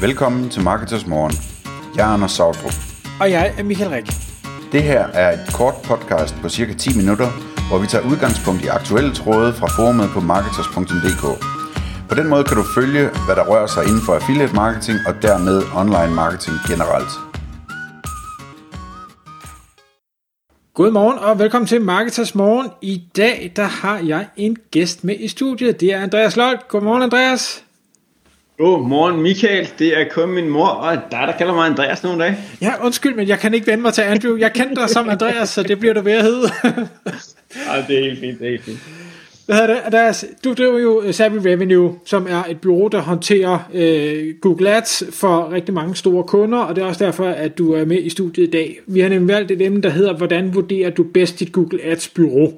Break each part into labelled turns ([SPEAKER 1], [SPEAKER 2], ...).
[SPEAKER 1] Velkommen til Marketers Morgen. Jeg er Anders Sautrup.
[SPEAKER 2] Og jeg er Michael Rik.
[SPEAKER 1] Det her er et kort podcast på cirka 10 minutter, hvor vi tager udgangspunkt i aktuelle tråde fra forumet på marketers.dk. På den måde kan du følge, hvad der rører sig inden for affiliate marketing og dermed online marketing generelt.
[SPEAKER 2] Godmorgen og velkommen til Marketers Morgen. I dag der har jeg en gæst med i studiet. Det er Andreas Lolt. Godmorgen Andreas.
[SPEAKER 3] God morgen Michael, det er kun min mor og dig, der kalder mig Andreas nogle dage.
[SPEAKER 2] Ja, undskyld, men jeg kan ikke vende mig til Andrew. Jeg kender dig som Andreas, så det bliver du ved at hedde.
[SPEAKER 3] ja, det er helt fint, det er helt fint.
[SPEAKER 2] Hvad hedder det, Andreas? Du driver jo Savvy Revenue, som er et bureau, der håndterer øh, Google Ads for rigtig mange store kunder, og det er også derfor, at du er med i studiet i dag. Vi har nemlig valgt et emne, der hedder, hvordan vurderer du bedst dit Google Ads bureau?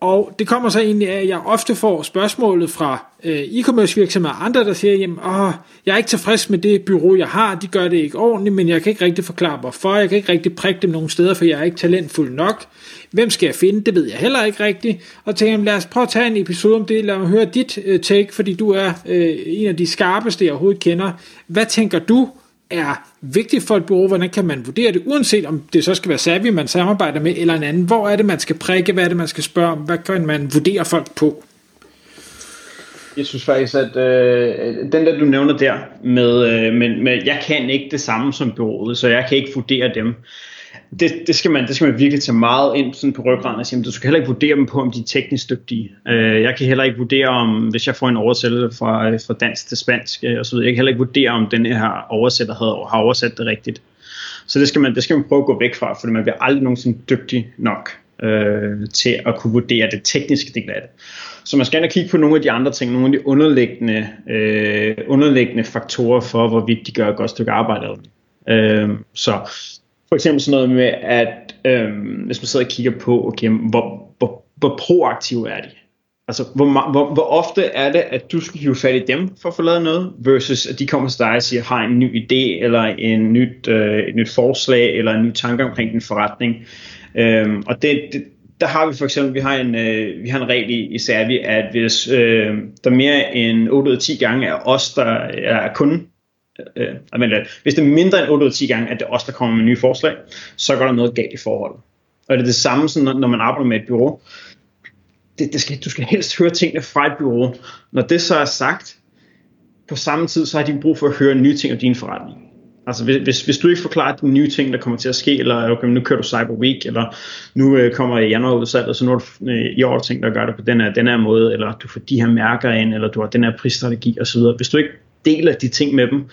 [SPEAKER 2] Og det kommer så egentlig af, at jeg ofte får spørgsmålet fra øh, e-commerce virksomheder og andre, der siger, jamen, åh, jeg er ikke tilfreds med det bureau, jeg har, de gør det ikke ordentligt, men jeg kan ikke rigtig forklare hvorfor, jeg kan ikke rigtig prikke dem nogen steder, for jeg er ikke talentfuld nok. Hvem skal jeg finde? Det ved jeg heller ikke rigtigt. Og tænker, lad os prøve at tage en episode om det, lad mig høre dit øh, take, fordi du er øh, en af de skarpeste, jeg overhovedet kender. Hvad tænker du er vigtigt for et bureau, hvordan kan man vurdere det, uanset om det så skal være Savvy, man samarbejder med, eller en anden. Hvor er det, man skal prikke, hvad er det, man skal spørge om, hvad kan man vurdere folk på?
[SPEAKER 3] Jeg synes faktisk, at øh, den der du nævner der, med, øh, med, med, jeg kan ikke det samme som bureauet, så jeg kan ikke vurdere dem det, det, skal man, det skal man virkelig tage meget ind sådan på ryggraden og sige, du skal heller ikke vurdere dem på, om de er teknisk dygtige. Øh, jeg kan heller ikke vurdere, om hvis jeg får en oversættelse fra, fra dansk til spansk, øh, og så videre, jeg kan heller ikke vurdere, om den her oversætter har, har oversat det rigtigt. Så det skal, man, det skal man prøve at gå væk fra, for man bliver aldrig nogensinde dygtig nok øh, til at kunne vurdere det tekniske del af det. Så man skal ind og kigge på nogle af de andre ting, nogle af de underliggende, øh, underliggende faktorer for, hvorvidt de gør et godt stykke arbejde. Øh, så for eksempel sådan noget med, at øhm, hvis man sidder og kigger på, okay, hvor, hvor, hvor proaktive er de? Altså, hvor, hvor, hvor ofte er det, at du skal hive fat i dem for at få lavet noget, versus at de kommer til dig og siger, har en ny idé, eller en nyt, øh, et nyt forslag, eller en ny tanke omkring din forretning. Øhm, og det, det, der har vi for eksempel, vi har en, øh, vi har en regel i, i Servi, at hvis øh, der mere end 8 ud af 10 gange er os, der er kunden, øh, men, øh, hvis det er mindre end 8 ud af 10 gange, at det er os, der kommer med nye forslag, så går der noget galt i forholdet. Og det er det samme, sådan, når man arbejder med et bureau. Det, det skal, du skal helst høre tingene fra et bureau. Når det så er sagt, på samme tid, så har de brug for at høre nye ting om din forretning. Altså hvis, hvis, hvis du ikke forklarer de nye ting, der kommer til at ske, eller okay, nu kører du Cyber Week, eller nu øh, kommer januar og så nu har du øh, i år ting, der gør det på den her, den her måde, eller du får de her mærker ind, eller du har den her prisstrategi osv. Hvis du ikke deler de ting med dem,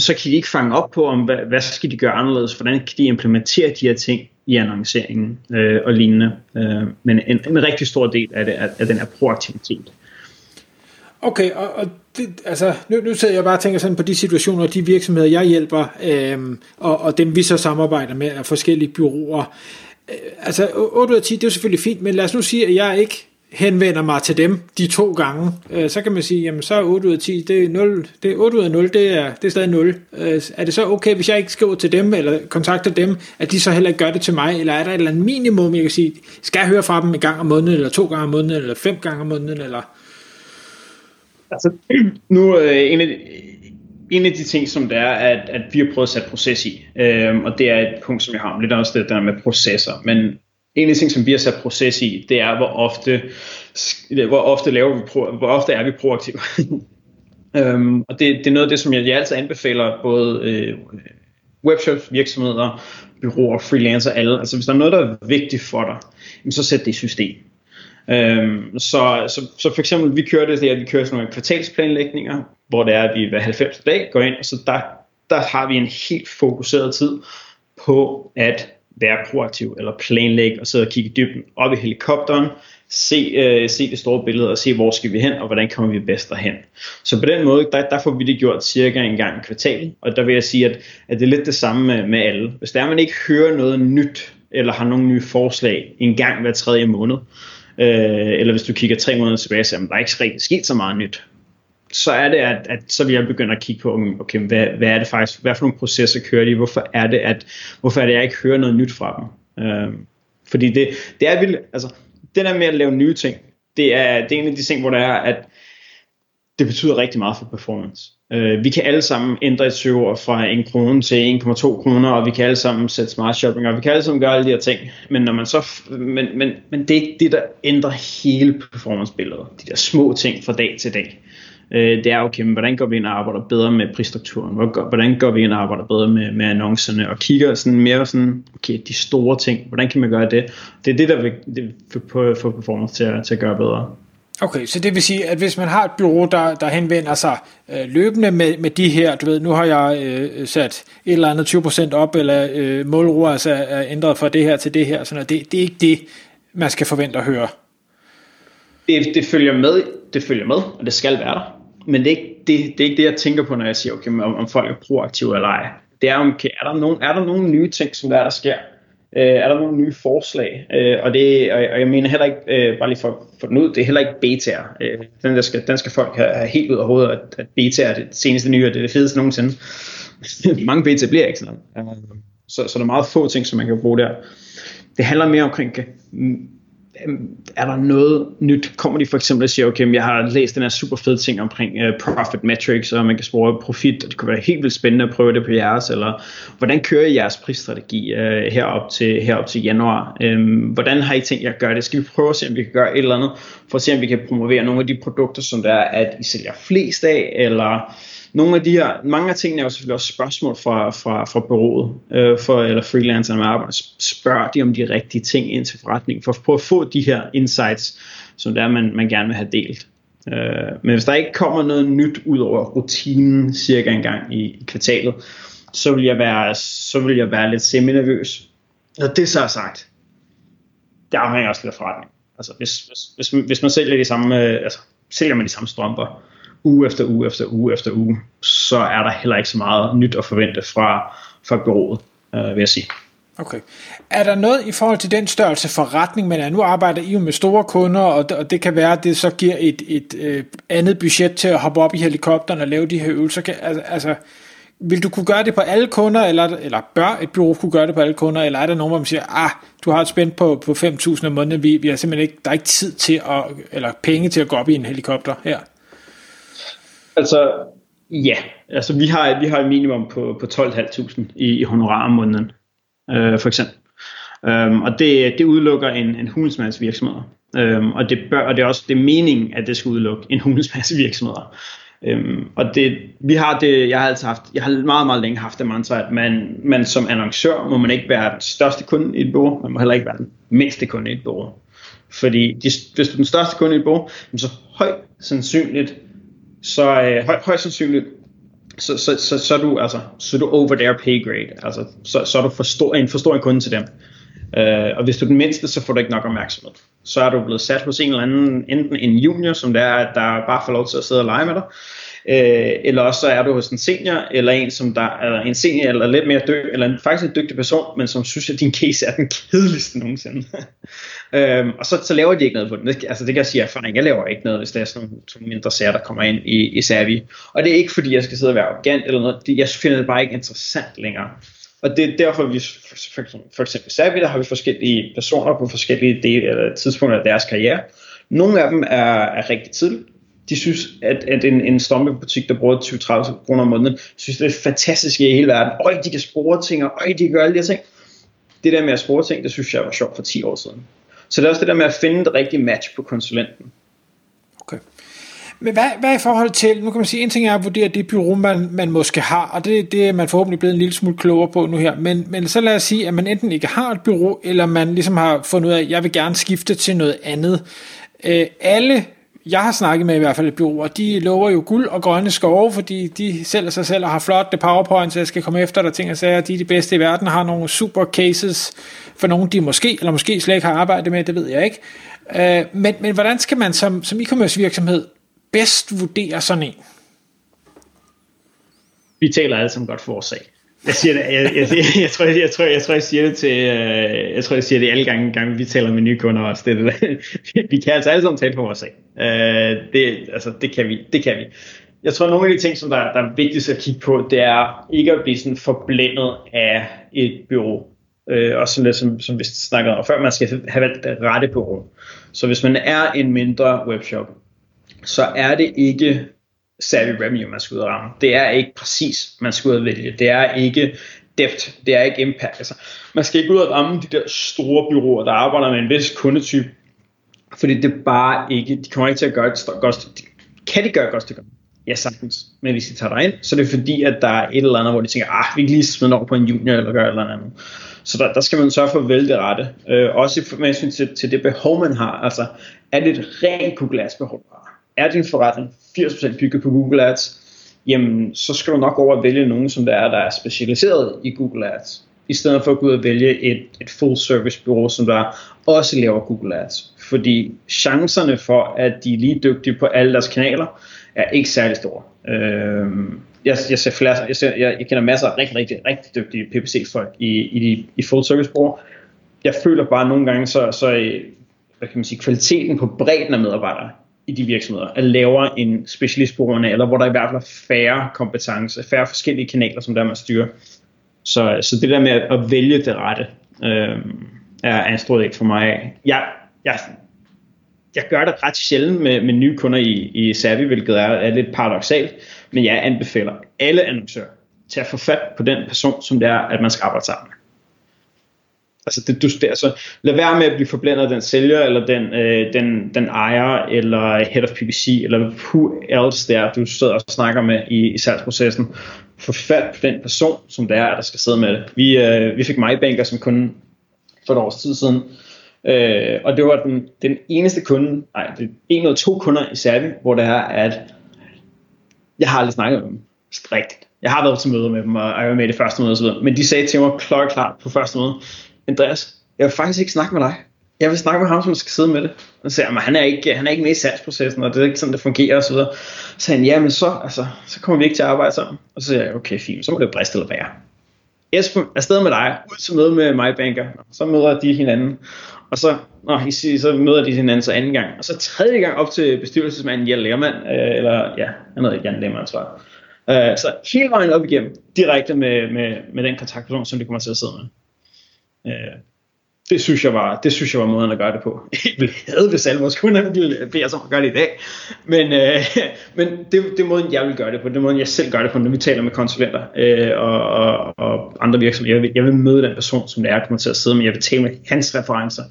[SPEAKER 3] så kan de ikke fange op på, om hvad, hvad skal de gøre anderledes, hvordan kan de implementere de her ting i annonceringen øh, og lignende. Øh, men en, en rigtig stor del af det er, er den her proaktivitet.
[SPEAKER 2] Okay, og, og det, altså, nu, nu sidder jeg bare og tænker sådan på de situationer, de virksomheder, jeg hjælper, øh, og, og dem vi så samarbejder med af forskellige byråer. Øh, altså, 8 ud af 10, det er jo selvfølgelig fint, men lad os nu sige, at jeg ikke henvender mig til dem de to gange, øh, så kan man sige, jamen så er 8 ud af 10, det er 0, det er 8 ud af 0, det er, det er stadig 0. Øh, er det så okay, hvis jeg ikke skriver til dem, eller kontakter dem, at de så heller ikke gør det til mig, eller er der et eller andet minimum, jeg kan sige, skal jeg høre fra dem en gang om måneden, eller to gange om måneden, eller fem gange om måneden, eller...
[SPEAKER 3] Altså, nu øh, en, af de, en af de ting, som det er, at, at vi har prøvet at sætte proces i, øh, og det er et punkt, som jeg har lidt også det der med processer, men en af de ting, som vi har sat proces i, det er, hvor ofte, hvor ofte, laver vi pro, hvor ofte er vi proaktive. um, og det, det er noget af det, som jeg, jeg altid anbefaler både øh, webshops, virksomheder, byråer, freelancer, alle. Altså hvis der er noget, der er vigtigt for dig, så sæt det i system. Um, så, så, så for eksempel, vi kører det, det er, at vi kører sådan nogle kvartalsplanlægninger, hvor det er, at vi hver 90 dag går ind, og så der, der har vi en helt fokuseret tid på at være proaktiv, eller planlægge og sidde og kigge dybden op i helikopteren, se, øh, se det store billede og se, hvor skal vi hen, og hvordan kommer vi bedst derhen. Så på den måde, der, der får vi det gjort cirka en gang i kvartalet, og der vil jeg sige, at, at det er lidt det samme med, med alle. Hvis der er, man ikke hører noget nyt, eller har nogle nye forslag en gang hver tredje måned, øh, eller hvis du kigger tre måneder tilbage, så er der ikke rigtig sket så meget nyt, så er det, at, at så vil jeg begynde at kigge på, okay, hvad, hvad er det faktisk, hvad for nogle processer kører de, hvorfor er det, at, hvorfor er det, at jeg ikke hører noget nyt fra dem. Øh, fordi det, det er vildt, altså, det der med at lave nye ting, det er, det er en af de ting, hvor der er, at det betyder rigtig meget for performance. Øh, vi kan alle sammen ændre et søgeord fra 1 krone til 1,2 kroner, og vi kan alle sammen sætte smart shopping, og vi kan alle sammen gøre alle de her ting. Men, når man så, men, men, men det er ikke det, der ændrer hele performance-billedet. De der små ting fra dag til dag. Øh, det er okay, men hvordan går vi ind og arbejder bedre med prisstrukturen? Hvordan går vi ind og arbejder bedre med, med annoncerne? Og kigger sådan mere sådan, okay, de store ting, hvordan kan man gøre det? Det er det, der vil det, få, performance til at, til at gøre bedre.
[SPEAKER 2] Okay, så det vil sige, at hvis man har et bureau, der, der henvender sig øh, løbende med, med de her, du ved, nu har jeg øh, sat et eller andet 20% op, eller øh, målruer altså er ændret fra det her til det her, sådan noget. Det, det er ikke det, man skal forvente at høre.
[SPEAKER 3] Det, det følger med, det følger med, og det skal være der. Men det er ikke det, det, er ikke det jeg tænker på, når jeg siger, okay, om, om folk er proaktive eller ej. Det er, okay, er, der nogen, er der nogle nye ting, som der, der sker? Øh, er der nogle nye forslag? Øh, og, det, og, og jeg mener heller ikke, øh, bare lige for, for den ud, det er heller ikke betaer. Øh, den, der skal, den skal folk have, have helt ud af hovedet, at, at beta er det seneste nye, og det er det fedeste nogensinde. Mange beta bliver ikke sådan noget. Øh, så, så der er meget få ting, som man kan bruge der. Det handler mere omkring Øhm, er der noget nyt? Kommer de for eksempel og siger, okay, jeg har læst den her super fede ting omkring uh, profit metrics, og man kan spore profit, og det kunne være helt vildt spændende at prøve det på jeres, eller hvordan kører I jeres prisstrategi uh, herop, til, herop til januar? Um, hvordan har I tænkt jer at gøre det? Skal vi prøve at se, om vi kan gøre et eller andet, for at se, om vi kan promovere nogle af de produkter, som der er, at I sælger flest af, eller nogle af de her, mange af tingene er jo selvfølgelig også spørgsmål fra, fra, fra bureauet, øh, for, eller freelancerne med arbejde. Spørger de om de rigtige ting ind til forretningen, for at prøve at få de her insights, som der man, man gerne vil have delt. Øh, men hvis der ikke kommer noget nyt ud over rutinen cirka en gang i, i kvartalet, så vil jeg være, så vil jeg være lidt semi-nervøs. Når det så er sagt, det afhænger også lidt af forretning. Altså hvis, hvis, hvis, hvis man sælger de samme, øh, altså sælger man de samme strømper, uge efter uge efter uge efter uge, så er der heller ikke så meget nyt at forvente fra, fra bureauet, øh, vil jeg sige.
[SPEAKER 2] Okay. Er der noget i forhold til den størrelse forretning, men nu arbejder I jo med store kunder, og det, og det kan være, at det så giver et, et et andet budget til at hoppe op i helikopteren og lave de her øvelser. Kan, altså, altså, vil du kunne gøre det på alle kunder, eller, eller bør et bureau kunne gøre det på alle kunder, eller er der nogen, hvor man siger, ah, du har et spændt på, på 5.000 om måneden, vi, vi har simpelthen ikke, der er ikke tid til at, eller penge til at gå op i en helikopter her?
[SPEAKER 3] Altså, ja. Altså, vi har, vi har et minimum på, på 12.500 i, i honorar om måneden, øh, for eksempel. Um, og det, det udelukker en, en hulsmasse virksomheder. Um, øhm, og, det bør, og det er også det er meningen, at det skal udelukke en hulsmasse virksomheder. Um, øhm, og det, vi har det, jeg har altid haft, jeg har meget, meget længe haft det mantra, at man, man som annoncør må man ikke være den største kunde i et bureau, man må heller ikke være den mindste kunde i et bureau. Fordi de, hvis du er den største kunde i et bureau, så højt sandsynligt så øh, høj, højst sandsynligt, så, så, så, så, er du, altså, så er du over their pay grade. Altså, så, så er du for stor, en for stor en kunde til dem. Øh, og hvis du er den mindste, så får du ikke nok opmærksomhed. Så er du blevet sat hos en eller anden, enten en junior, som der er, der bare får lov til at sidde og lege med dig, øh, eller også så er du hos en senior, eller en som der er en senior, eller lidt mere dygtig, eller en, faktisk en dygtig person, men som synes, at din case er den kedeligste nogensinde. øhm, og så, så laver de ikke noget på den. Det, altså det kan jeg sige erfaring, jeg laver ikke noget, hvis der er sådan nogle, mindre sager, der kommer ind i, i Savi. Og det er ikke fordi, jeg skal sidde og være arrogant eller noget, det, jeg finder det bare ikke interessant længere. Og det er derfor, vi for, for, eksempel Savi, der har vi forskellige personer på forskellige dele, eller tidspunkter af deres karriere. Nogle af dem er, er rigtig tidligt, de synes, at, at en, en strømpebutik, der bruger 20-30 kroner om måneden, synes, det er fantastisk i hele verden. Øj, de kan spore ting, og øj, de kan gøre alle de her ting. Det der med at spore ting, det synes jeg var sjovt for 10 år siden. Så det er også det der med at finde det rigtige match på konsulenten.
[SPEAKER 2] Okay. Men hvad, hvad i forhold til, nu kan man sige, en ting er at vurdere det bureau, man, man måske har, og det, det er man forhåbentlig blevet en lille smule klogere på nu her, men, men så lad os sige, at man enten ikke har et bureau, eller man ligesom har fundet ud af, at jeg vil gerne skifte til noget andet. Øh, alle jeg har snakket med i hvert fald et bureau, og de lover jo guld og grønne skove, fordi de sælger sig selv og har flotte powerpoints, så jeg skal komme efter der ting og sager, de er de bedste i verden, har nogle super cases for nogen, de måske, eller måske slet ikke har arbejdet med, det ved jeg ikke. Øh, men, men hvordan skal man som, som e-commerce virksomhed bedst vurdere sådan en?
[SPEAKER 3] Vi taler alle sammen godt for vores sag. Jeg siger det, jeg, jeg, jeg, jeg, tror, jeg, jeg, tror, jeg tror, jeg siger det til, øh, jeg tror, jeg siger det alle gange, gange vi taler med nye kunder også. Det, det, vi kan altså alle sammen tale på vores sag. Øh, det, altså, det kan vi, det kan vi. Jeg tror, nogle af de ting, som der, der er vigtigst at kigge på, det er ikke at blive sådan forblændet af et bureau. Øh, også sådan lidt, som, som vi snakkede om før, man skal have valgt det rette bureau. Så hvis man er en mindre webshop, så er det ikke savvy revenue, man skal ud og ramme. Det er ikke præcis, man skal ud og vælge. Det er ikke depth, det er ikke impact. Altså, man skal ikke ud og ramme de der store byråer, der arbejder med en vis kundetype, fordi det er bare ikke, de kommer ikke til at gøre et godt, kan de gøre et godt stykke Ja, sagtens. Men hvis de tager dig ind, så er det fordi, at der er et eller andet, hvor de tænker, ah, vi kan lige smide over på en junior, eller gøre et eller andet. Så der, der skal man sørge for at vælge det rette. Øh, også med hensyn til, til det behov, man har. Altså, er det et rent Google Ads behov, du har? Er din forretning 80% bygget på Google Ads? Jamen, så skal du nok over at vælge nogen, som der er, der er specialiseret i Google Ads. I stedet for at gå ud og vælge et, et full service bureau, som der også laver Google Ads. Fordi chancerne for, at de er lige dygtige på alle deres kanaler, er ikke særlig store. Øh, jeg, jeg, ser flere, jeg, ser, jeg, jeg kender masser af rigtig, rigtig, rigtig dygtige PPC-folk i, i, de, i full service bureauer. Jeg føler bare nogle gange, så, så øh, hvad kan man sige, kvaliteten på bredden af medarbejdere i de virksomheder er lavere end specialistbrugerne, eller hvor der i hvert fald er færre kompetencer, færre forskellige kanaler, som der man styrer. Så, så det der med at vælge det rette, øh, er anstået ikke for mig. Jeg, jeg, jeg gør det ret sjældent med, med nye kunder i, i Savvy, hvilket er, er lidt paradoxalt, men jeg anbefaler alle annoncører til at få fat på den person, som det er, at man skal arbejde sammen med. Altså, det, du, det, altså, lad være med at blive forblændet af den sælger, eller den, øh, den, den ejer, eller head of PPC, eller who else der, du sidder og snakker med i, i salgsprocessen. Få fat på den person, som det er, der skal sidde med det. Vi, øh, vi fik MyBanker som kunde for et års tid siden, øh, og det var den, den eneste kunde, nej, det er en eller to kunder i Savvy, hvor det er, at jeg har aldrig snakket med dem. Rigtigt. Jeg har været til møder med dem, og jeg var med i det første møde osv. Men de sagde til mig klokkeklart på første møde, Andreas, jeg vil faktisk ikke snakke med dig. Jeg vil snakke med ham, som skal sidde med det. Og så siger han, han er ikke, han er ikke med i salgsprocessen, og det er ikke sådan, det fungerer osv. Så, så sagde han, ja, men så, altså, så kommer vi ikke til at arbejde sammen. Og så siger jeg, okay, fint, så må det briste eller være. Jeg er afsted med dig, ud til møde med mig banker. Så møder de hinanden. Og så, nå, så møder de hinanden så anden gang. Og så tredje gang op til bestyrelsesmanden Jan Lermand, øh, eller ja, han hedder Jan Lermand, tror jeg. Øh, så hele vejen op igennem, direkte med, med, med den kontaktperson, som de kommer til at sidde med. Øh, det synes jeg var, det synes jeg var måden at gøre det på. Jeg ville have, hvis alle vores kunder ville bede os om at gøre det i dag. Men, øh, men det, det er måden, jeg vil gøre det på. Det er måden, jeg selv gør det på, når vi taler med konsulenter øh, og, og, og, andre virksomheder. Jeg vil, jeg vil møde den person, som det er, kommer til at sidde med. Jeg vil tale med hans referencer.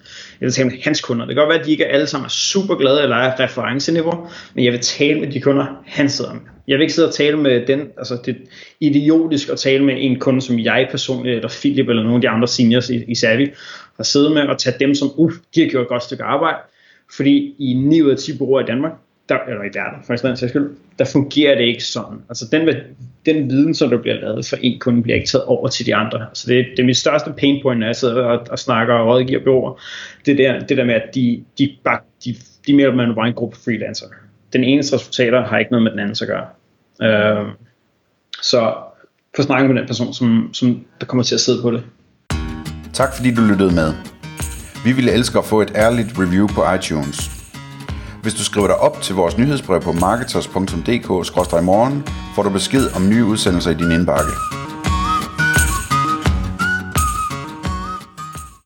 [SPEAKER 3] Jeg vil tale med hans kunder. Det kan godt være, at de ikke alle sammen er super glade eller er referenceniveau, men jeg vil tale med de kunder, han sidder med. Jeg vil ikke sidde og tale med den, altså det er idiotisk at tale med en kunde, som jeg personligt, eller Philip, eller nogle af de andre seniors i, i Savvy, har siddet med, og tage dem som, uh, de har gjort et godt stykke arbejde, fordi i 9 ud af 10 bureauer i Danmark, der, eller i verden, for eksempel, sags skyld, der fungerer det ikke sådan. Altså den, den viden, som der bliver lavet for en kunde, bliver ikke taget over til de andre. Altså det, det er mit største pain point, når jeg sidder og, og snakker og rådgiver bureauer. Det der, det der med, at de, de, bare, de, de mere eller bare en gruppe freelancer. Den eneste resultater har ikke noget med den anden at gøre. Øh, så få snakket med den person, som, som der kommer til at sidde på det.
[SPEAKER 1] Tak fordi du lyttede med. Vi ville elske at få et ærligt review på iTunes. Hvis du skriver dig op til vores nyhedsbrev på marketers.dk-morgen, får du besked om nye udsendelser i din indbakke.